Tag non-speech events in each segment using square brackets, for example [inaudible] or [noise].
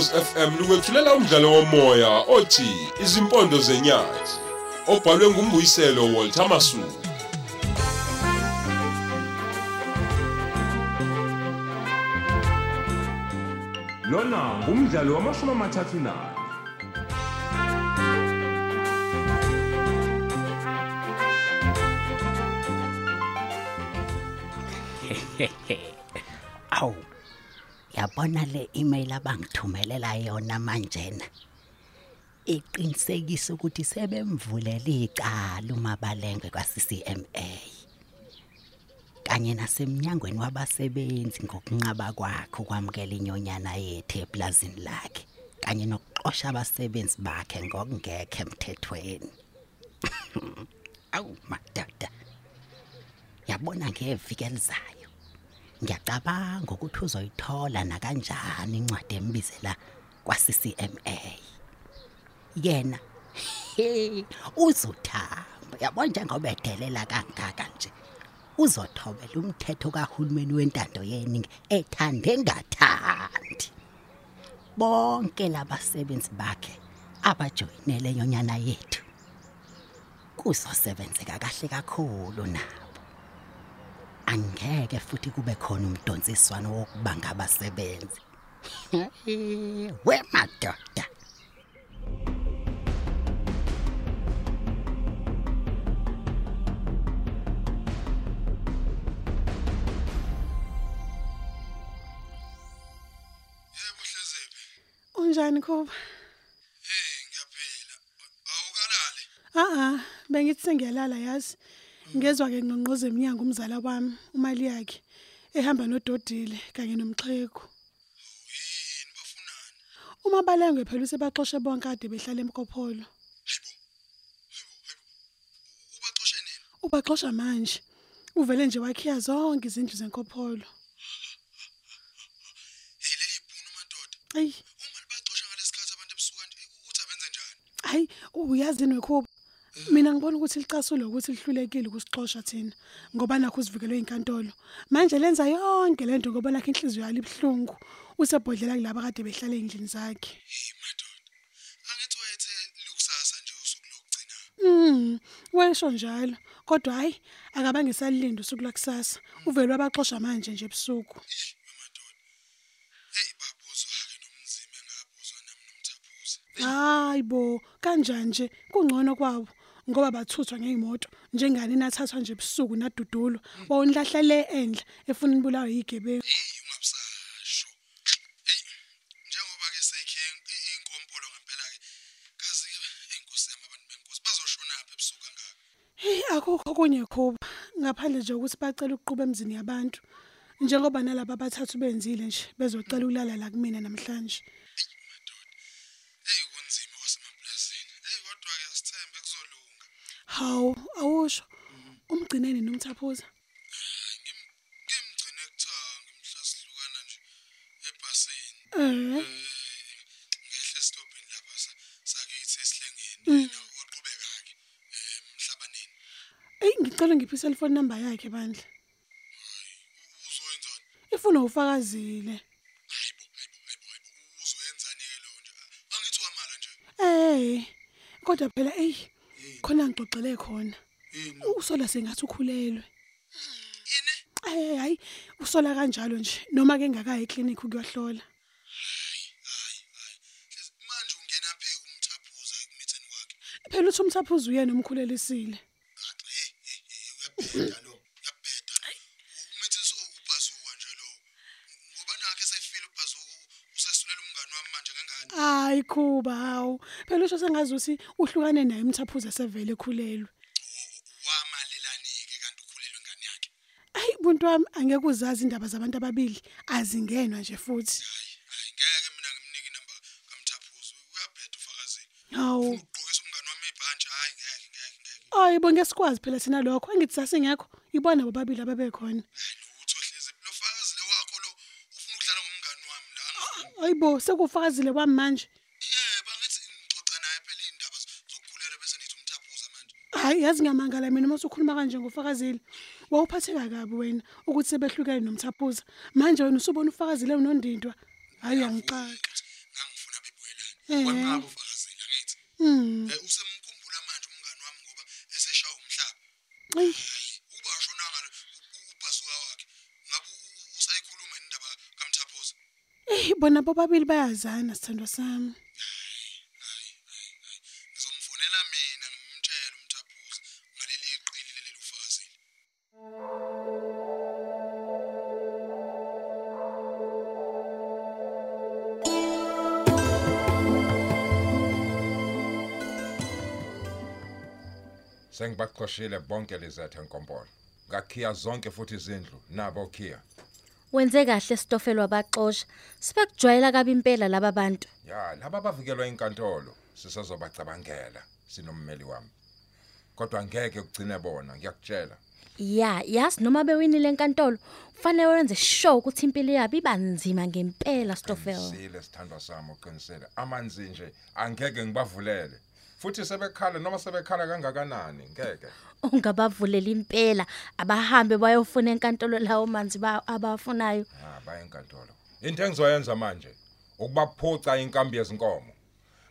Ukhozi FM lukwethulela umdlalo womoya othi Izimpondo zenyathi obhalwe ngumbuyiselo Walter Masuku. Lona ngumdlalo wamashumi amathathu nane. Awu. Yabona le email abangithumelela yona manjena. Iqinisekisa ukuthi sebemvulela icala umabalenge kwaCCMA. Kanye nasemnyangweni wabasebenzi ngokunqaba kwakhe ukwamukela inyonyana yethu eplazini lakhe kanye nokuxosha abasebenzi bakhe ngokungekho emthethweni. [laughs] Awu madada. Yabona ngeviki elizayo. Ngiyacabanga ukuthi uzoyithola na kanjani incwadi embizela kwaCCMA yena he uzothamba. Yabo njengoba edelela kangaka nje uzothobela umthetho kahulumeni wentando yeningi ethande ngathandi. Bonke labasebenzi bakhe abajoyinele nyonyana yethu. Kuzosebenzeka kahle kakhulu nabo angeke futhi kube khona umdonsiswano wokubanga abasebenzi we madoda Yebo Hleziphi. Unjani Khoba? Hey ngiyaphila. Awukalali. Ah ah, bengithi sengiyalala yazi. Ngezwa ke ngqonqoze eminyango umzala wami, umali yakhe ehamba nododile kanye nomxhego. Yini bafunani? Uma balengwe phela usebaxoshe bonke kade behlala emkopholo. Ubaxoshe nini? Ubaxosha manje. Uvele nje wakhiya zonke izindlu zenkopholo. Hey leli ibhunu madoda. Ey, Uma libaxosha ngalesikhathi abantu ebusuku nje uthi abenze njani? hayi uyazi nokho Mina ngibona ukuthi licasulo ukuthi lihlulekile ukusixoxa thina ngoba nakho usivikelwe inkantolo. Manje lenza yonke lento ngoba lakhe inhliziyo yali ibhlungu. Usebhodlela kulabo kade behlala endlini zakhe. Hey madoda. Angithi wayethe likusasa nje usuku lokugcina. Mm, wesho njalo. Kodwa hayi akabange salilinde usuku lakusasa. Uvele wabaxosha manje nje ebusuku. Ih madoda. Hey babuzwa ke nomzima engabuzwa nami nomthaphuza. Hayibo, kanjani nje kungcono kwabo ngoba bathuthwa ngeimoto njengani nathathwa nje ebusuku nadudulo. Wawunilahla le endla efuna ibulawe yigebengu. Hey ungabusasho. Hey njengoba ke sekhe inkompolo ngempela ke. Kazi ke inkosi yami abantu benkosi bazoshona apha ebusuku kangaka. Hey akukho kunye khuba ngaphandle nje ukuthi bacela ukuquba emzini yabantu njengoba nalabo abathathu benzile nje bezocela ukulala la kumina namhlanje Hey kunzima kwasemaplasini. Hey kodwa ke asithembe kuzolunga. Hawu awusho umgcineni nomthaphuza Ngimgcine kuthanga imhla sihlukana nje ebhasini. eh Ngehle stopini lapha sa- sakithi esihlengeni yena waqhubeka ke emhlabaneni. ey ngicela ngiphi cellphone number yakhe bandla U- Uzoyenzani? ifuna ufakazile Hayibo, hayibo, hayibo, hayibo. Uzoyenzani ke lo nje? Angithi wamala nje. eh kodwa phela ey khona ngixoxele khona Yini? usola sengathi ukhulelwe Yini? eh hayi usola kanjalo nje noma ke engakayi eclinic ukuyohlola manje ungena phi kumthaphuza ekumitheni kwakhe? phela uthi umthaphuza uyena omkhulelisile Gaxa, hey, hey, hey, uyabheda lo. Uyabheda. Umithi so ubhazuka nje lo. Ngoba nakhe sefile ubhazuka usesulela umngani wami manje kangani? Hayi khuba hawu phela usho sengazi ukuthi uhlukane naye umthaphuza sevele ekhulelwe Wamalelani-ke kanti ukhulelwe ingane yakhe. ayi buntu wami angeke uzazi indaba zabantu ababili azingenwa nje futhi Hayi, hayi ngeke mina ngimnike inamba kamthaphuzu. Uyabheda ufakazini. hawu Ugqokisa umngani wami ibhantshi. Hayi, ngeke, ngeke, ngeke. hayi bonke sikwazi phela thina lokho engithi sasingekho ibona bobabili ababekhona Lutho hlezi. Lo fakazi le wakho lo ufuna ukudlala ngomngani wami la. angifuni. hayibo sekufakazile wami manje Yebo, ngithi ngixoxa naye phela indaba zokukhulelwa bese nithi umthaphuza manje. hayi yazi ngiyamangala mina uma usukhuluma kanje ngofakazile wawuphatheka kabi wena ukuthi sebehlukene nomthaphuza manje wena usubona ufakazile unondindwa hayi uyangixaka Wamngaba ufakazela ngithi. Mm. Eh usemkhumbula manje umngani wami ngoba eseshaya umhlaba. Ay, Hayi, uba shona ngalo ubhazuka wakhe. Ngabe u- usayikhuluma indaba kaMthaphuza? eh bona bobabili bayazana sithandwa sami. Sengibaqoshile bonke lizethe nkompolo. Ngakhiya zonke futhi izindlu nabo khiya. Wenze kahle sitofelwa baxosha. Sibekujwayela kabi impela laba bantu. Ya, laba bavikelwa inkantolo sisazobacabangela sinommeli wami. Kodwa ngeke ugcine bona, ngiyakutshela. Ya, yas noma bewinile enkantolo, kufanele wenze sure ukuthi impilo yabo ibanzima ngempela Stofel. Sile sithandwa sami uqinisele. Amanzi nje angeke ngibavulele. Futhi sebekhala noma sebekhala kangakanani, ngeke. Ungabavulela impela abahambe bayofuna enkantolo lawo manzi ba abafunayo. Ah, baya enkantolo. Into engizoyenza manje ukubaphuca inkambi yezinkomo.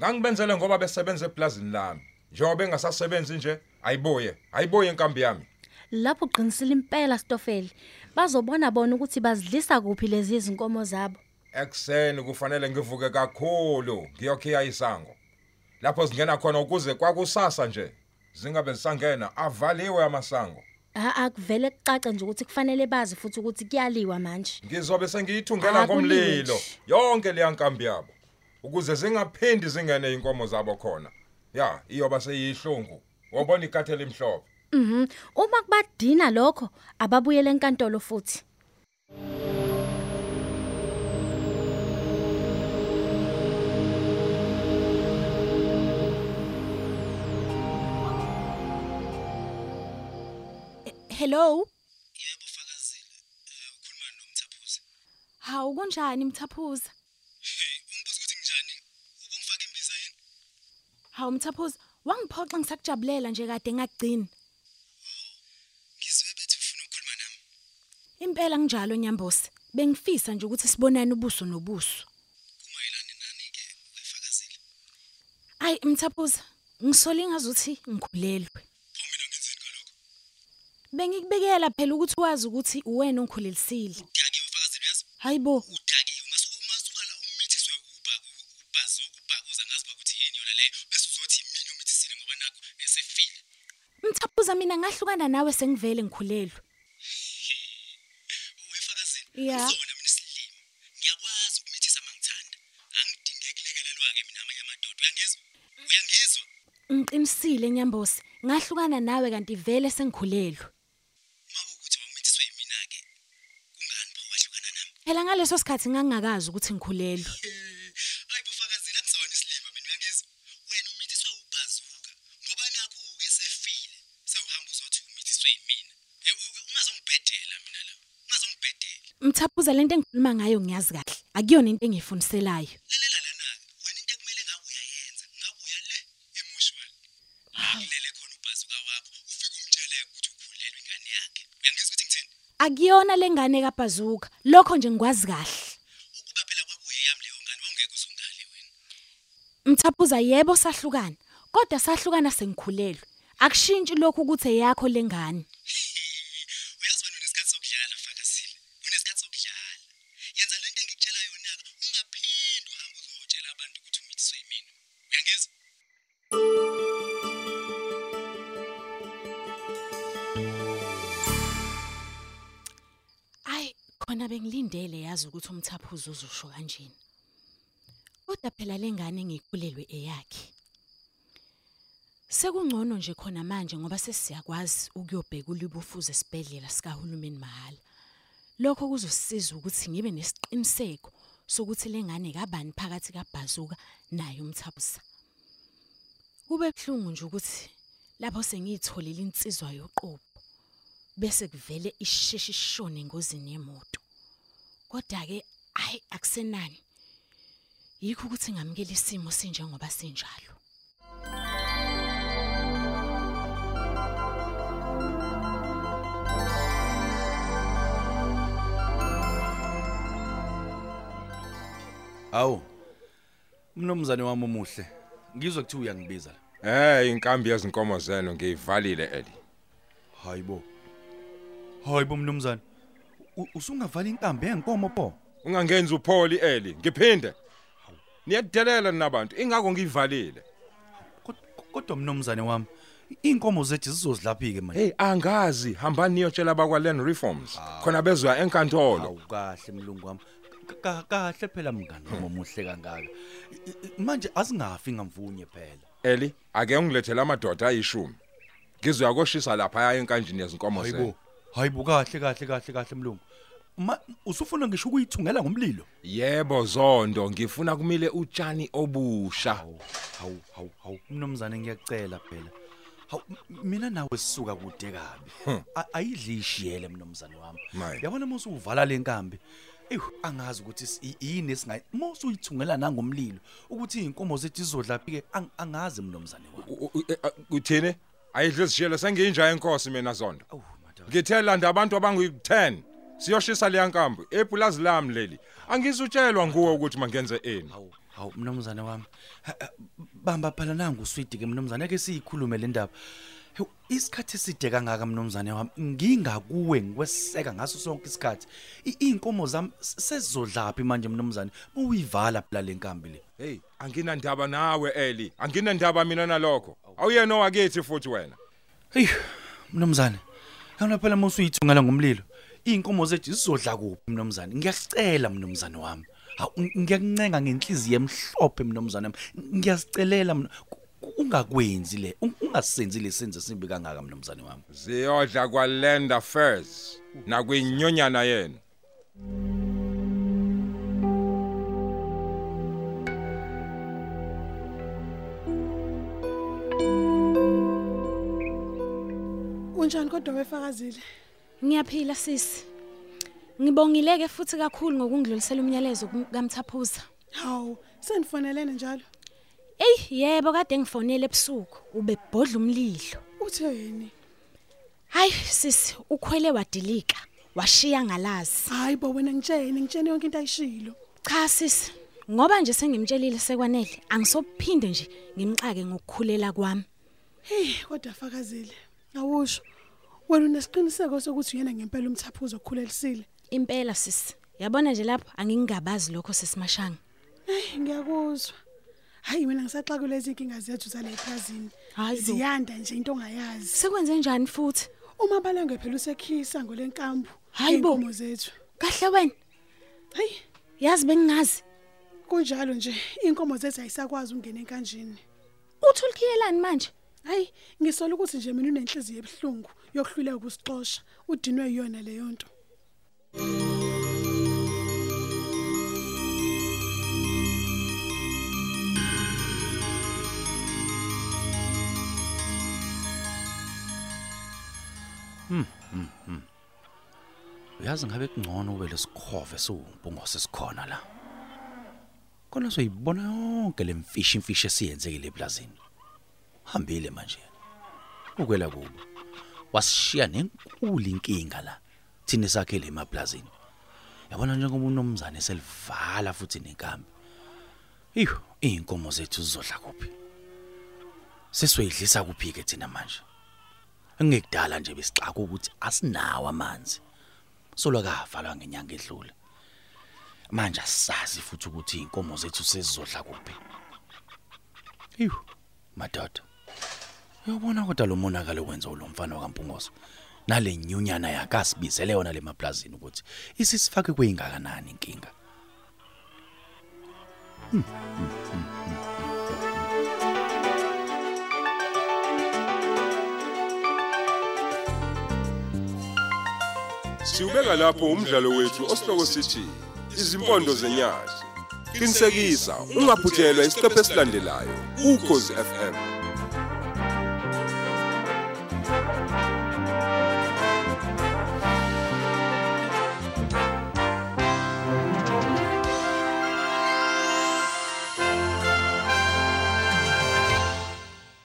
Ngangibenzele ngoba besebenza eplazini lami. Njengoba engasasebenzi nje, ayibuye, ayibuye inkambi yami. Lapho uqinisile impela Stofel. Bazobona bona ukuthi bazidlisa kuphi lezi izinkomo zabo. Ekseni kufanele ngivuke kakhulu ngiyokhiya isango. Lapho singena khona ukuze kwakusasa nje. Zingabe zisangena avaliwe amasango. Ah akuvele kucace nje ukuthi kufanele bazi futhi ukuthi kuyaliwa manje. Ngizobe sengiyithungela Ah, ngomlilo yonke le nkambi yabo ukuze zingaphindi zingene inkomo zabo khona. Ya, iyoba seyihlungu. Wabona ikathe limhlophe. Mhm. Uma kubadina lokho ababuyele enkantolo futhi. Hello. Yebo fakazile. Eh ukhuluma noMthaphuza. Hawu kunjani Mthaphuza? Hey, ungibuza ukuthi njani? Ubungifaka imbiza yini? Hawu Mthaphuza, wangiphoxa ngisakujabulela nje kade ngagcina. Ngizwe bethi ufuna ukukhuluma nami. Impela njalo Nyambosi. Bengifisa nje ukuthi sibonane ubuso nobuso. Kumayelana nani ke wefakazile? Ay Mthaphuza, ngisole ngazuthi ngikhulelwe. Pho mina ngenzeni ngalokho? Bengikubekela phela ukuthi wazi ukuthi uwena ongikhulelisile. Udakiwe fakazile uyazi? Hayibo, Udakiwe ungasuka ungasuka la umithiswe ubhaku ubhazu ubhakuza ngazi ukuthi yini yona leyo bese uzothi mina umithisile ngoba nakho esefile. Mthaphuza mina ngahlukana nawe sengivele ngikhulelwe. Wefakazile. Ya. Uzona mina isilimo. Ngiyakwazi ukumithisa mangithanda. Angidingeki lekelelwa ke mina amanye amadoda. Uyangizwa? Uyangizwa? Ngiqinisile Nyambosi, ngahlukana nawe kanti vele sengikhulelwe. Uma kukuthi wawumithiswe yimina ke. Kungani pho wahlukana nami? Phela ngaleso sikhathi ngangakazi ukuthi ngikhulelwe. Hayi bufakazile akusona isilima mina uyangizwa. Wena umithiswa ubhazuka ngoba nakho uke sefile. Sewuhamba uzothi umithiswe yimina. Eh, u- Ungazongibhedela mina la. Ungazongibhedela. Mthaphuza lento engikhuluma ngayo ngiyazi kahle. Akuyona into engiyifuniselayo. Lalela lana ke. Wena into ekumele ngabe uyayenza. Ngabe uya le emotional. Kulele khona ubhazuka wakho ufike umtshele ukuthi ukhulelwe ingane yakhe. Uyangizwa ukuthi ngithini? Akuyona lengane kaBhazuka. Lokho nje ngikwazi kahle. Ukuba phela kwakuye yami leyo ngane wawungeke uzungale wena. Mthaphuza yebo sahlukana. Kodwa sahlukana sengikhulelwe. Akushintshi lokhu ukuthi eyakho lengane. Khona bengilindele yazi ukuthi umthaphuzo uzosho kanjeni. Kodwa phela lengane engikhulelwe eyakhe. Sekungcono nje khona manje ngoba sesiyakwazi ukuyobheka ulibufuze esibhedlela sikahulumeni mahala. Lokho kuzosisiza ukuthi ngibe nesiqiniseko sokuthi lengane kabani phakathi kaBhazuka naye umthaphuza. Kube kuhlungu nje ukuthi lapho sengiyitholile insizwa yoqobo bese kuvele isheshe ishone engozini yemoto. Kodwa ke hayi akusenani. Yikho ukuthi ngamukela isimo sinjengoba sinjalo. Awu. Mnomzane wami omuhle. Ngizwe kuthi uyangibiza la. Eh inkambi yezinkomo zeno ngiyivalile eli. Hayibo. Hayibo mnomzane. U- Usungavala inkambi yenkomo pho. Ungangenzi upholi eli. Ngiphinde. Niyadelela nabantu ingakho ngiyivalile. Kod- Kodwa mnomzane wami, inkomo zethu zizozilaphi ke manje? Hey angazi hambani niyotshela abakwa Land Reforms. Khona bezwa enkantolo. Awu kahle mlungu wami. Ka- Kahle phela mngani wami omuhle kangaka. I- i- Manje asingafi ngamvunye phela. Eli ake ungilethele amadoda ayishumi. Ngizoyakoshisa lapha enkanjini yezinkomo zeno. Hayibo. Kahle kahle kahle kahle mlungu. Ma usufuna ngisho ukuyithungela ngomlilo? Yebo zondo ngifuna kumile utshani obusha. Hawu hawu hawu mnomzane ngiyacela phela. Hawu mina nawe sisuka kude kabi. A- Ayidli ishiyele mnomzane wami. Yabona mase uvala lenkambi. Eyu angazi ukuthi yini esingayi. Mose uyithungela nangomlilo ukuthi inkomo zethu izodla phike ang- angazi mnomzane wami. E- Uthini? Ayidle sishele sengiyinja yenkosi mina zondo. Awu madodana. Ngithela nda abantu abangu10 siyoshisa leya nkambi epulazi lami leli. Angisutshelwa nguwe ukuthi mangenze ini. Hawu mnomzane wami. Bamba phala nangu sweet ke mnomzane ake siyikhulume le ndaba. Isikhathi eside kangaka mnomzane wami ngingakuwe ngikweseka ngaso sonke isikhathi. I- Inkomo zami s- sezizodlaphi manje mnomzane? Uyivala phela lenkambi le. Hey, anginandaba nawe Eli. Anginandaba mina nalokho. Awuyena owakithi futhi wena. Hey mnomzane. Yona phela mose uyithungela ngomlilo. Inkomo zethu zizodla kuphi mnomzane? Ngiyacela mnomzane wami. Ng- ngiyakuncenga ngenhliziyo emhlophe mnomzane wami. Ngiyasicelela ku- ungakwenzi le ung- ungasenzi lesenze simbi kangaka mnomzane wami. Ziyodla kwa Land Affairs nakwinyonyana yena. Unjani kodwa wefakazile? Ngiyaphila sisi. Ngibongileke futhi kakhulu ngokungidlulisela umyalezo kaMthaphuza. Hawu, senifonelene njalo. Ey, yebo kade ngifonele ebusuku ubebhodla umlilo. Utheni? Hayi sisi, ukhwele wadilika, washiya ngalazi. Hayi bo wena ngitshene, ngitshene yonke into ayishilo. Cha sisi, ngoba nje sengimtshelile sekwanele, angisophinde nje ngimxake ngokukhulela kwami. Hey, kodwa fakazile. Awusho. Wena unesiqiniseko sokuthi uyena ngempela umthaphuzo okukhulelisile. Impela sisi, yabona nje lapho angingabazi lokho sesimashanga. Hey, ngiyakuzwa. Hayi mina ngisaxakule lezi inkinga zethu zala eplazini. Hayi bo. Ziyanda nje into ongayazi. Sekwenze njani futhi? Uma balenge phela usekhisa ngolenkambu. Hayi bo. iy'nkomo zethu. Kahle wena, Hayi, yazi bengingazi. kunjalo nje inkomo zethu ayisakwazi ukungena enkanjini. Uthi ulikhiyelani manje? Hayi, ngisola ukuthi nje mina unenhliziyo ebuhlungu yokuhluleka ukusixosha. Udinwe yiyona leyo nto. Uyazi ngabe kungcono ube lesikhove siwumpungose sikhona la. Kona soyibona yonke lemfishi imfishi esiyenzekile eplazini. Hambile manje. Ukwela kubo. Wasishiya nenkulu inkinga la. Thina sakhele emaplazini. Yabona njengoba unomzane selivala futhi nenkambi. Iyo, inkomo zethu zizodla kuphi? Sesizoyidlisa kuphi ke thina manje? Engekudala nje besixaka ukuthi asinawo amanzi. Solwa kavalwa ngenyanga edlule. Manje asazi futhi ukuthi inkomo zethu sezizodla kuphi. Eyu, madoda. Uyabona kodwa lo monakalo wenza lo mfana kaMpungoso. Nale nyunyana yakasibizele yona lemaplazini ukuthi isisifake kweingakanani inkinga. Siubeka lapho umdlalo wethu osihloko sithi izimpondo zenyathi. Qinisekisa ungaphuthelwa isiqephu esilandelayo ukhozi FM.